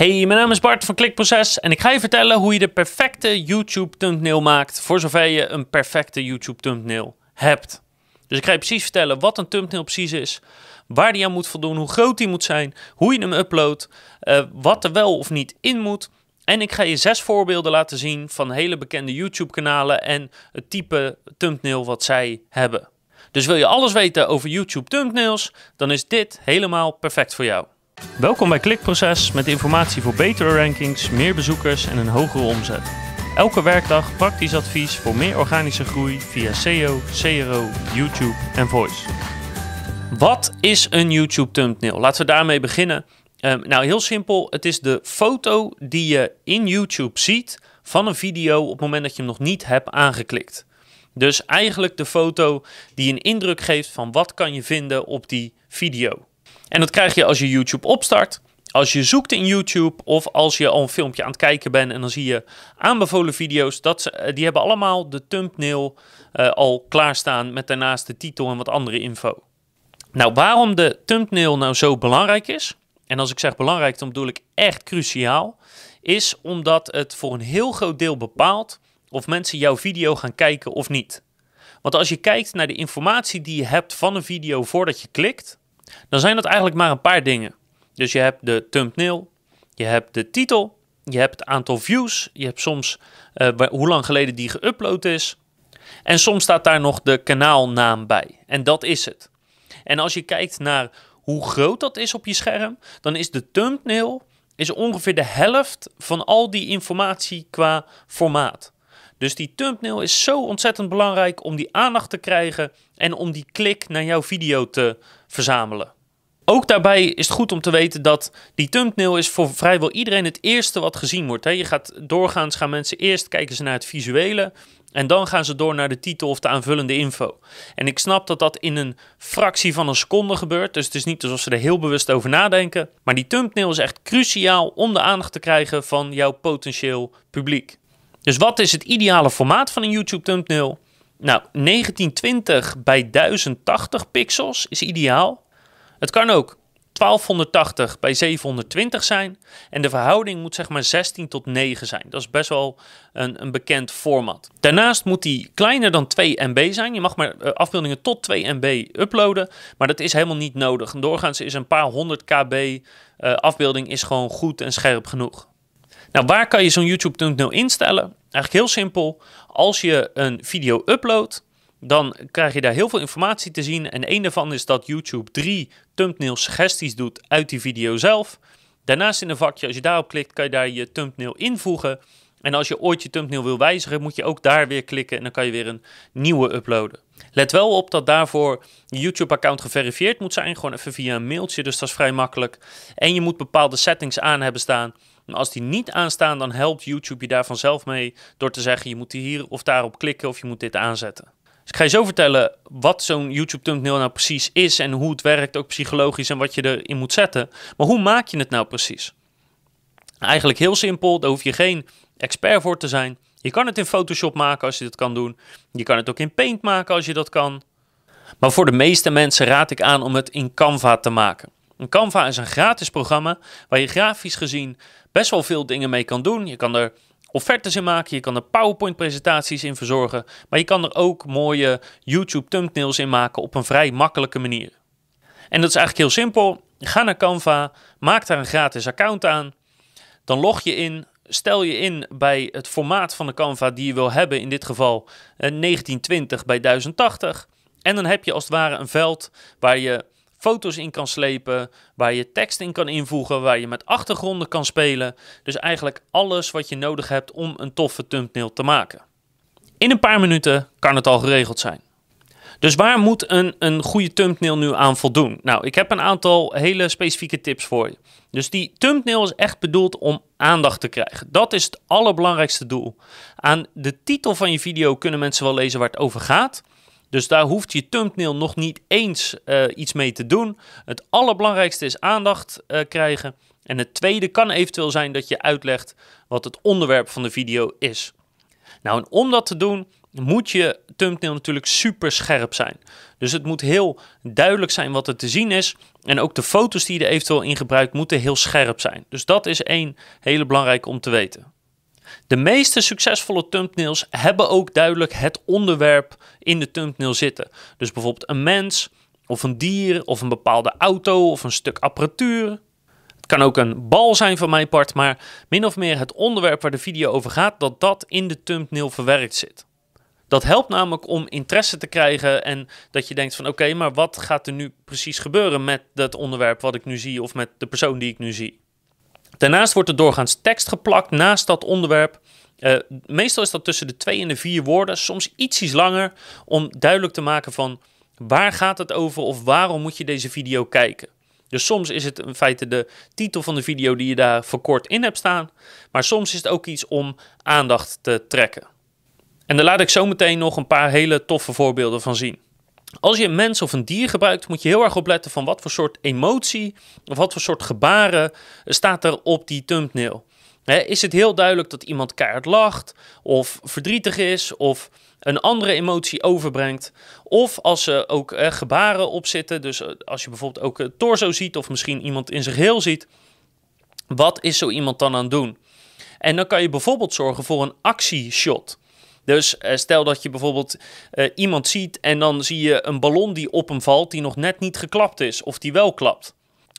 Hey, mijn naam is Bart van Klikproces en ik ga je vertellen hoe je de perfecte YouTube thumbnail maakt voor zover je een perfecte YouTube thumbnail hebt. Dus ik ga je precies vertellen wat een thumbnail precies is, waar die aan moet voldoen, hoe groot die moet zijn, hoe je hem uploadt, uh, wat er wel of niet in moet. En ik ga je zes voorbeelden laten zien van hele bekende YouTube kanalen en het type thumbnail wat zij hebben. Dus wil je alles weten over YouTube thumbnails, dan is dit helemaal perfect voor jou. Welkom bij Klikproces met informatie voor betere rankings, meer bezoekers en een hogere omzet. Elke werkdag praktisch advies voor meer organische groei via SEO, CRO, YouTube en Voice. Wat is een YouTube thumbnail? Laten we daarmee beginnen. Um, nou, heel simpel. Het is de foto die je in YouTube ziet van een video op het moment dat je hem nog niet hebt aangeklikt. Dus eigenlijk de foto die een indruk geeft van wat kan je vinden op die video. En dat krijg je als je YouTube opstart. Als je zoekt in YouTube of als je al een filmpje aan het kijken bent en dan zie je aanbevolen video's, dat eh, die hebben allemaal de thumbnail uh, al klaarstaan met daarnaast de titel en wat andere info. Nou, waarom de thumbnail nou zo belangrijk is, en als ik zeg belangrijk, dan bedoel ik echt cruciaal, is omdat het voor een heel groot deel bepaalt of mensen jouw video gaan kijken of niet. Want als je kijkt naar de informatie die je hebt van een video voordat je klikt, dan zijn dat eigenlijk maar een paar dingen. Dus je hebt de thumbnail, je hebt de titel, je hebt het aantal views, je hebt soms uh, hoe lang geleden die geüpload is. En soms staat daar nog de kanaalnaam bij. En dat is het. En als je kijkt naar hoe groot dat is op je scherm, dan is de thumbnail is ongeveer de helft van al die informatie qua formaat. Dus die thumbnail is zo ontzettend belangrijk om die aandacht te krijgen en om die klik naar jouw video te verzamelen. Ook daarbij is het goed om te weten dat die thumbnail is voor vrijwel iedereen het eerste wat gezien wordt. Je gaat doorgaans gaan mensen eerst kijken ze naar het visuele en dan gaan ze door naar de titel of de aanvullende info. En ik snap dat dat in een fractie van een seconde gebeurt, dus het is niet alsof ze er heel bewust over nadenken. Maar die thumbnail is echt cruciaal om de aandacht te krijgen van jouw potentieel publiek. Dus wat is het ideale formaat van een YouTube thumbnail? Nou, 1920 bij 1080 pixels is ideaal. Het kan ook 1280 bij 720 zijn. En de verhouding moet zeg maar 16 tot 9 zijn. Dat is best wel een, een bekend format. Daarnaast moet die kleiner dan 2 MB zijn. Je mag maar uh, afbeeldingen tot 2 MB uploaden. Maar dat is helemaal niet nodig. Doorgaans is een paar honderd KB uh, afbeelding is gewoon goed en scherp genoeg. Nou, waar kan je zo'n YouTube thumbnail instellen? Eigenlijk heel simpel. Als je een video uploadt, dan krijg je daar heel veel informatie te zien. En een daarvan is dat YouTube drie thumbnail suggesties doet uit die video zelf. Daarnaast in een vakje, als je daarop klikt, kan je daar je thumbnail invoegen. En als je ooit je thumbnail wil wijzigen, moet je ook daar weer klikken en dan kan je weer een nieuwe uploaden. Let wel op dat daarvoor je YouTube-account geverifieerd moet zijn, gewoon even via een mailtje, dus dat is vrij makkelijk. En je moet bepaalde settings aan hebben staan. Als die niet aanstaan, dan helpt YouTube je daar vanzelf mee door te zeggen je moet hier of daarop klikken of je moet dit aanzetten. Dus ik ga je zo vertellen wat zo'n YouTube thumbnail nou precies is en hoe het werkt, ook psychologisch en wat je erin moet zetten. Maar hoe maak je het nou precies? Eigenlijk heel simpel, daar hoef je geen expert voor te zijn. Je kan het in Photoshop maken als je dat kan doen. Je kan het ook in Paint maken als je dat kan. Maar voor de meeste mensen raad ik aan om het in Canva te maken. Een Canva is een gratis programma waar je grafisch gezien best wel veel dingen mee kan doen. Je kan er offertes in maken, je kan er PowerPoint-presentaties in verzorgen, maar je kan er ook mooie YouTube-thumbnails in maken op een vrij makkelijke manier. En dat is eigenlijk heel simpel. Ga naar Canva, maak daar een gratis account aan, dan log je in, stel je in bij het formaat van de Canva die je wil hebben, in dit geval 1920 eh, bij 1080. En dan heb je als het ware een veld waar je foto's in kan slepen, waar je tekst in kan invoegen, waar je met achtergronden kan spelen. Dus eigenlijk alles wat je nodig hebt om een toffe thumbnail te maken. In een paar minuten kan het al geregeld zijn. Dus waar moet een, een goede thumbnail nu aan voldoen? Nou, ik heb een aantal hele specifieke tips voor je. Dus die thumbnail is echt bedoeld om aandacht te krijgen. Dat is het allerbelangrijkste doel. Aan de titel van je video kunnen mensen wel lezen waar het over gaat. Dus daar hoeft je thumbnail nog niet eens uh, iets mee te doen. Het allerbelangrijkste is aandacht uh, krijgen. En het tweede kan eventueel zijn dat je uitlegt wat het onderwerp van de video is. Nou, en om dat te doen, moet je thumbnail natuurlijk super scherp zijn. Dus het moet heel duidelijk zijn wat er te zien is. En ook de foto's die je er eventueel in gebruikt moeten heel scherp zijn. Dus dat is één hele belangrijke om te weten. De meeste succesvolle thumbnails hebben ook duidelijk het onderwerp in de thumbnail zitten. Dus bijvoorbeeld een mens, of een dier, of een bepaalde auto, of een stuk apparatuur. Het kan ook een bal zijn van mijn part, maar min of meer het onderwerp waar de video over gaat, dat dat in de thumbnail verwerkt zit. Dat helpt namelijk om interesse te krijgen en dat je denkt van oké, maar wat gaat er nu precies gebeuren met dat onderwerp wat ik nu zie of met de persoon die ik nu zie. Daarnaast wordt er doorgaans tekst geplakt naast dat onderwerp. Uh, meestal is dat tussen de twee en de vier woorden, soms ietsjes langer, om duidelijk te maken van waar gaat het over of waarom moet je deze video kijken. Dus soms is het in feite de titel van de video die je daar verkort in hebt staan, maar soms is het ook iets om aandacht te trekken. En daar laat ik zo meteen nog een paar hele toffe voorbeelden van zien. Als je een mens of een dier gebruikt, moet je heel erg opletten van wat voor soort emotie of wat voor soort gebaren staat er op die thumbnail. is het heel duidelijk dat iemand keihard lacht, of verdrietig is, of een andere emotie overbrengt? Of als er ook eh, gebaren op zitten, dus eh, als je bijvoorbeeld ook het torso ziet, of misschien iemand in zijn geheel ziet, wat is zo iemand dan aan het doen? En dan kan je bijvoorbeeld zorgen voor een actieshot. Dus uh, stel dat je bijvoorbeeld uh, iemand ziet en dan zie je een ballon die op hem valt, die nog net niet geklapt is, of die wel klapt.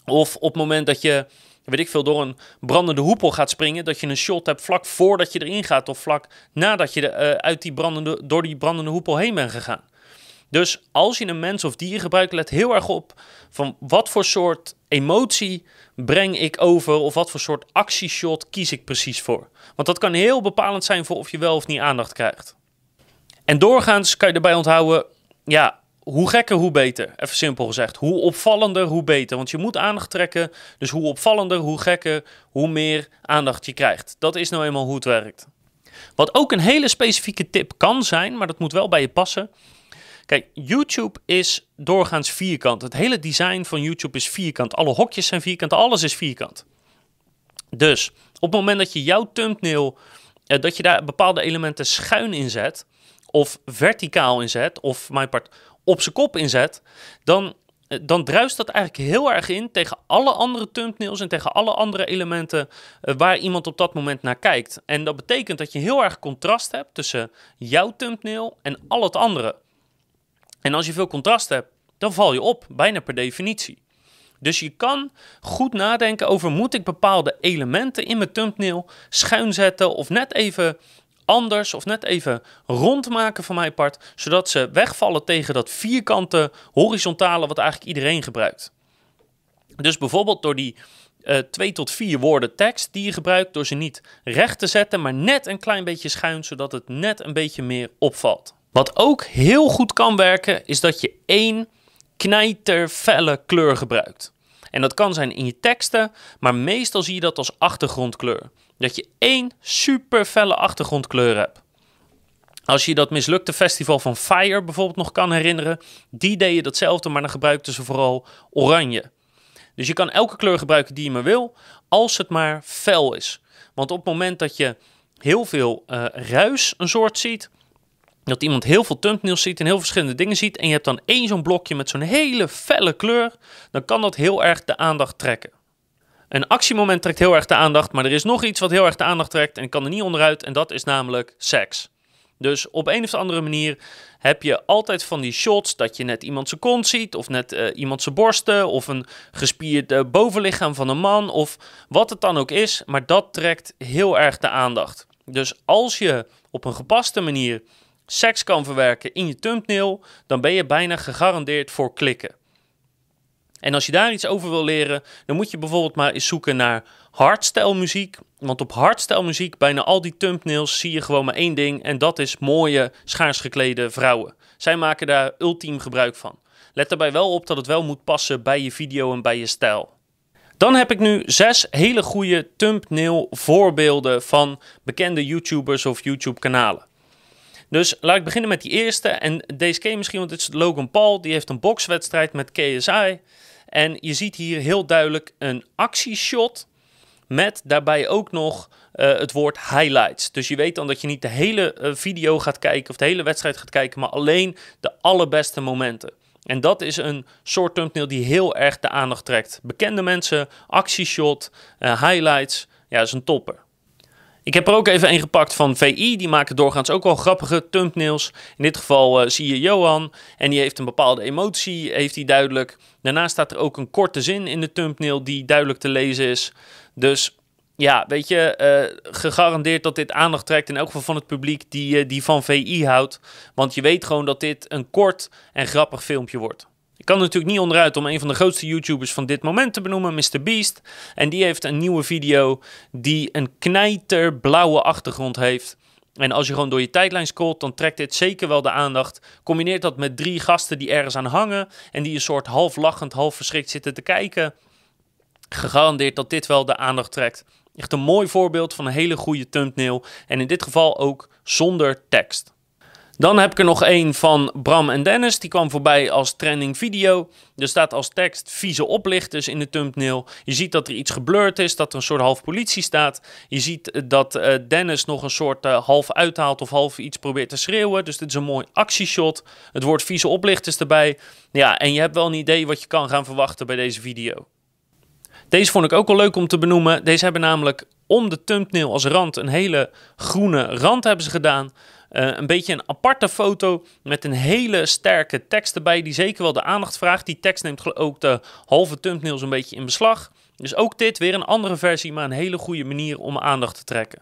Of op het moment dat je, weet ik veel, door een brandende hoepel gaat springen, dat je een shot hebt vlak voordat je erin gaat, of vlak nadat je uh, uit die brandende, door die brandende hoepel heen bent gegaan. Dus als je een mens of dier gebruikt, let heel erg op van wat voor soort emotie breng ik over of wat voor soort actieshot kies ik precies voor. Want dat kan heel bepalend zijn voor of je wel of niet aandacht krijgt. En doorgaans kan je erbij onthouden, ja, hoe gekker, hoe beter. Even simpel gezegd. Hoe opvallender, hoe beter. Want je moet aandacht trekken. Dus hoe opvallender, hoe gekker, hoe meer aandacht je krijgt. Dat is nou eenmaal hoe het werkt. Wat ook een hele specifieke tip kan zijn, maar dat moet wel bij je passen, Kijk, YouTube is doorgaans vierkant. Het hele design van YouTube is vierkant. Alle hokjes zijn vierkant, alles is vierkant. Dus op het moment dat je jouw thumbnail, eh, dat je daar bepaalde elementen schuin in zet, of verticaal inzet, of mijn part op zijn kop inzet, dan, eh, dan druist dat eigenlijk heel erg in tegen alle andere thumbnails en tegen alle andere elementen eh, waar iemand op dat moment naar kijkt. En dat betekent dat je heel erg contrast hebt tussen jouw thumbnail en al het andere. En als je veel contrast hebt, dan val je op, bijna per definitie. Dus je kan goed nadenken over moet ik bepaalde elementen in mijn thumbnail schuin zetten of net even anders of net even rond maken van mijn part, zodat ze wegvallen tegen dat vierkante horizontale wat eigenlijk iedereen gebruikt. Dus bijvoorbeeld door die uh, twee tot vier woorden tekst die je gebruikt, door ze niet recht te zetten, maar net een klein beetje schuin, zodat het net een beetje meer opvalt. Wat ook heel goed kan werken, is dat je één knijterfelle kleur gebruikt. En dat kan zijn in je teksten, maar meestal zie je dat als achtergrondkleur. Dat je één super felle achtergrondkleur hebt. Als je dat mislukte festival van Fire bijvoorbeeld nog kan herinneren, die deed je datzelfde, maar dan gebruikten ze vooral oranje. Dus je kan elke kleur gebruiken die je maar wil, als het maar fel is. Want op het moment dat je heel veel uh, ruis een soort ziet, dat iemand heel veel thumbnails ziet en heel verschillende dingen ziet. En je hebt dan één zo'n blokje met zo'n hele felle kleur. Dan kan dat heel erg de aandacht trekken. Een actiemoment trekt heel erg de aandacht. Maar er is nog iets wat heel erg de aandacht trekt. En ik kan er niet onderuit. En dat is namelijk seks. Dus op een of andere manier heb je altijd van die shots dat je net iemand zijn kont ziet, of net uh, iemand zijn borsten, of een gespierd bovenlichaam van een man, of wat het dan ook is. Maar dat trekt heel erg de aandacht. Dus als je op een gepaste manier seks kan verwerken in je thumbnail, dan ben je bijna gegarandeerd voor klikken. En als je daar iets over wil leren, dan moet je bijvoorbeeld maar eens zoeken naar hardstyle muziek. Want op hardstyle muziek, bijna al die thumbnails, zie je gewoon maar één ding. En dat is mooie, schaars geklede vrouwen. Zij maken daar ultiem gebruik van. Let daarbij wel op dat het wel moet passen bij je video en bij je stijl. Dan heb ik nu zes hele goede thumbnail voorbeelden van bekende YouTubers of YouTube kanalen. Dus laat ik beginnen met die eerste. En deze je misschien, want het is Logan Paul. Die heeft een bokswedstrijd met KSI. En je ziet hier heel duidelijk een actieshot. Met daarbij ook nog eh, het woord highlights. Dus je weet dan dat je niet de hele eh, video gaat kijken of de hele wedstrijd gaat kijken, maar alleen de allerbeste momenten. En dat is een soort thumbnail die heel erg de aandacht trekt. Bekende mensen, actieshot, uh, highlights. Ja, is een topper. Ik heb er ook even een gepakt van VI. Die maken doorgaans ook wel grappige thumbnails. In dit geval uh, zie je Johan. En die heeft een bepaalde emotie, heeft hij duidelijk. Daarnaast staat er ook een korte zin in de thumbnail die duidelijk te lezen is. Dus ja, weet je, uh, gegarandeerd dat dit aandacht trekt. In elk geval van het publiek die, uh, die van VI houdt. Want je weet gewoon dat dit een kort en grappig filmpje wordt. Ik kan natuurlijk niet onderuit om een van de grootste YouTubers van dit moment te benoemen, Mr. Beast. En die heeft een nieuwe video die een knijterblauwe achtergrond heeft. En als je gewoon door je tijdlijn scrolt, dan trekt dit zeker wel de aandacht. Combineert dat met drie gasten die ergens aan hangen en die een soort half lachend, half verschrikt zitten te kijken. Gegarandeerd dat dit wel de aandacht trekt. Echt een mooi voorbeeld van een hele goede thumbnail. En in dit geval ook zonder tekst. Dan heb ik er nog één van Bram en Dennis. Die kwam voorbij als trending video. Er staat als tekst vieze oplichters in de thumbnail. Je ziet dat er iets geblurred is, dat er een soort half politie staat. Je ziet dat uh, Dennis nog een soort uh, half uithaalt of half iets probeert te schreeuwen. Dus dit is een mooi actieshot. Het woord vieze oplichters erbij. Ja, en je hebt wel een idee wat je kan gaan verwachten bij deze video. Deze vond ik ook wel leuk om te benoemen. Deze hebben namelijk om de thumbnail als rand een hele groene rand hebben ze gedaan. Uh, een beetje een aparte foto met een hele sterke tekst erbij die zeker wel de aandacht vraagt. Die tekst neemt ook de halve thumbnail zo'n beetje in beslag. Dus ook dit weer een andere versie, maar een hele goede manier om aandacht te trekken.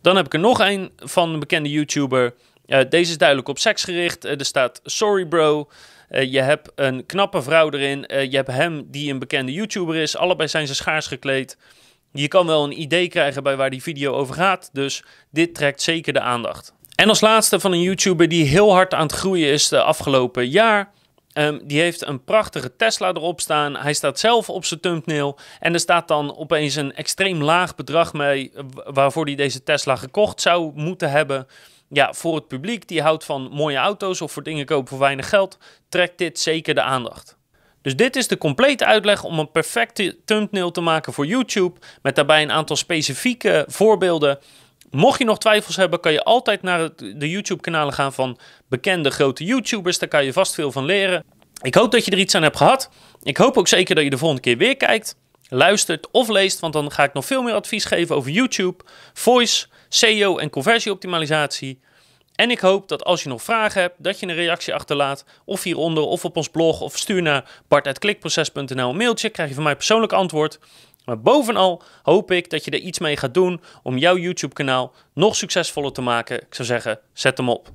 Dan heb ik er nog een van een bekende YouTuber. Uh, deze is duidelijk op seks gericht. Uh, er staat sorry bro. Je hebt een knappe vrouw erin. je hebt hem die een bekende YouTuber is. Allebei zijn ze schaars gekleed. Je kan wel een idee krijgen bij waar die video over gaat. Dus dit trekt zeker de aandacht. En als laatste van een YouTuber die heel hard aan het groeien is de afgelopen jaar. Um, die heeft een prachtige Tesla erop staan. Hij staat zelf op zijn thumbnail. En er staat dan opeens een extreem laag bedrag mee. waarvoor hij deze Tesla gekocht zou moeten hebben. Ja, voor het publiek die houdt van mooie auto's of voor dingen kopen voor weinig geld. Trekt dit zeker de aandacht. Dus dit is de complete uitleg om een perfecte thumbnail te maken voor YouTube. Met daarbij een aantal specifieke voorbeelden. Mocht je nog twijfels hebben, kan je altijd naar de YouTube-kanalen gaan van bekende grote YouTubers. Daar kan je vast veel van leren. Ik hoop dat je er iets aan hebt gehad. Ik hoop ook zeker dat je de volgende keer weer kijkt, luistert of leest, want dan ga ik nog veel meer advies geven over YouTube, voice, SEO en conversieoptimalisatie. En ik hoop dat als je nog vragen hebt, dat je een reactie achterlaat. Of hieronder, of op ons blog, of stuur naar bart.klikproces.nl een mailtje. Krijg je van mij persoonlijk antwoord. Maar bovenal hoop ik dat je er iets mee gaat doen om jouw YouTube kanaal nog succesvoller te maken. Ik zou zeggen, zet hem op.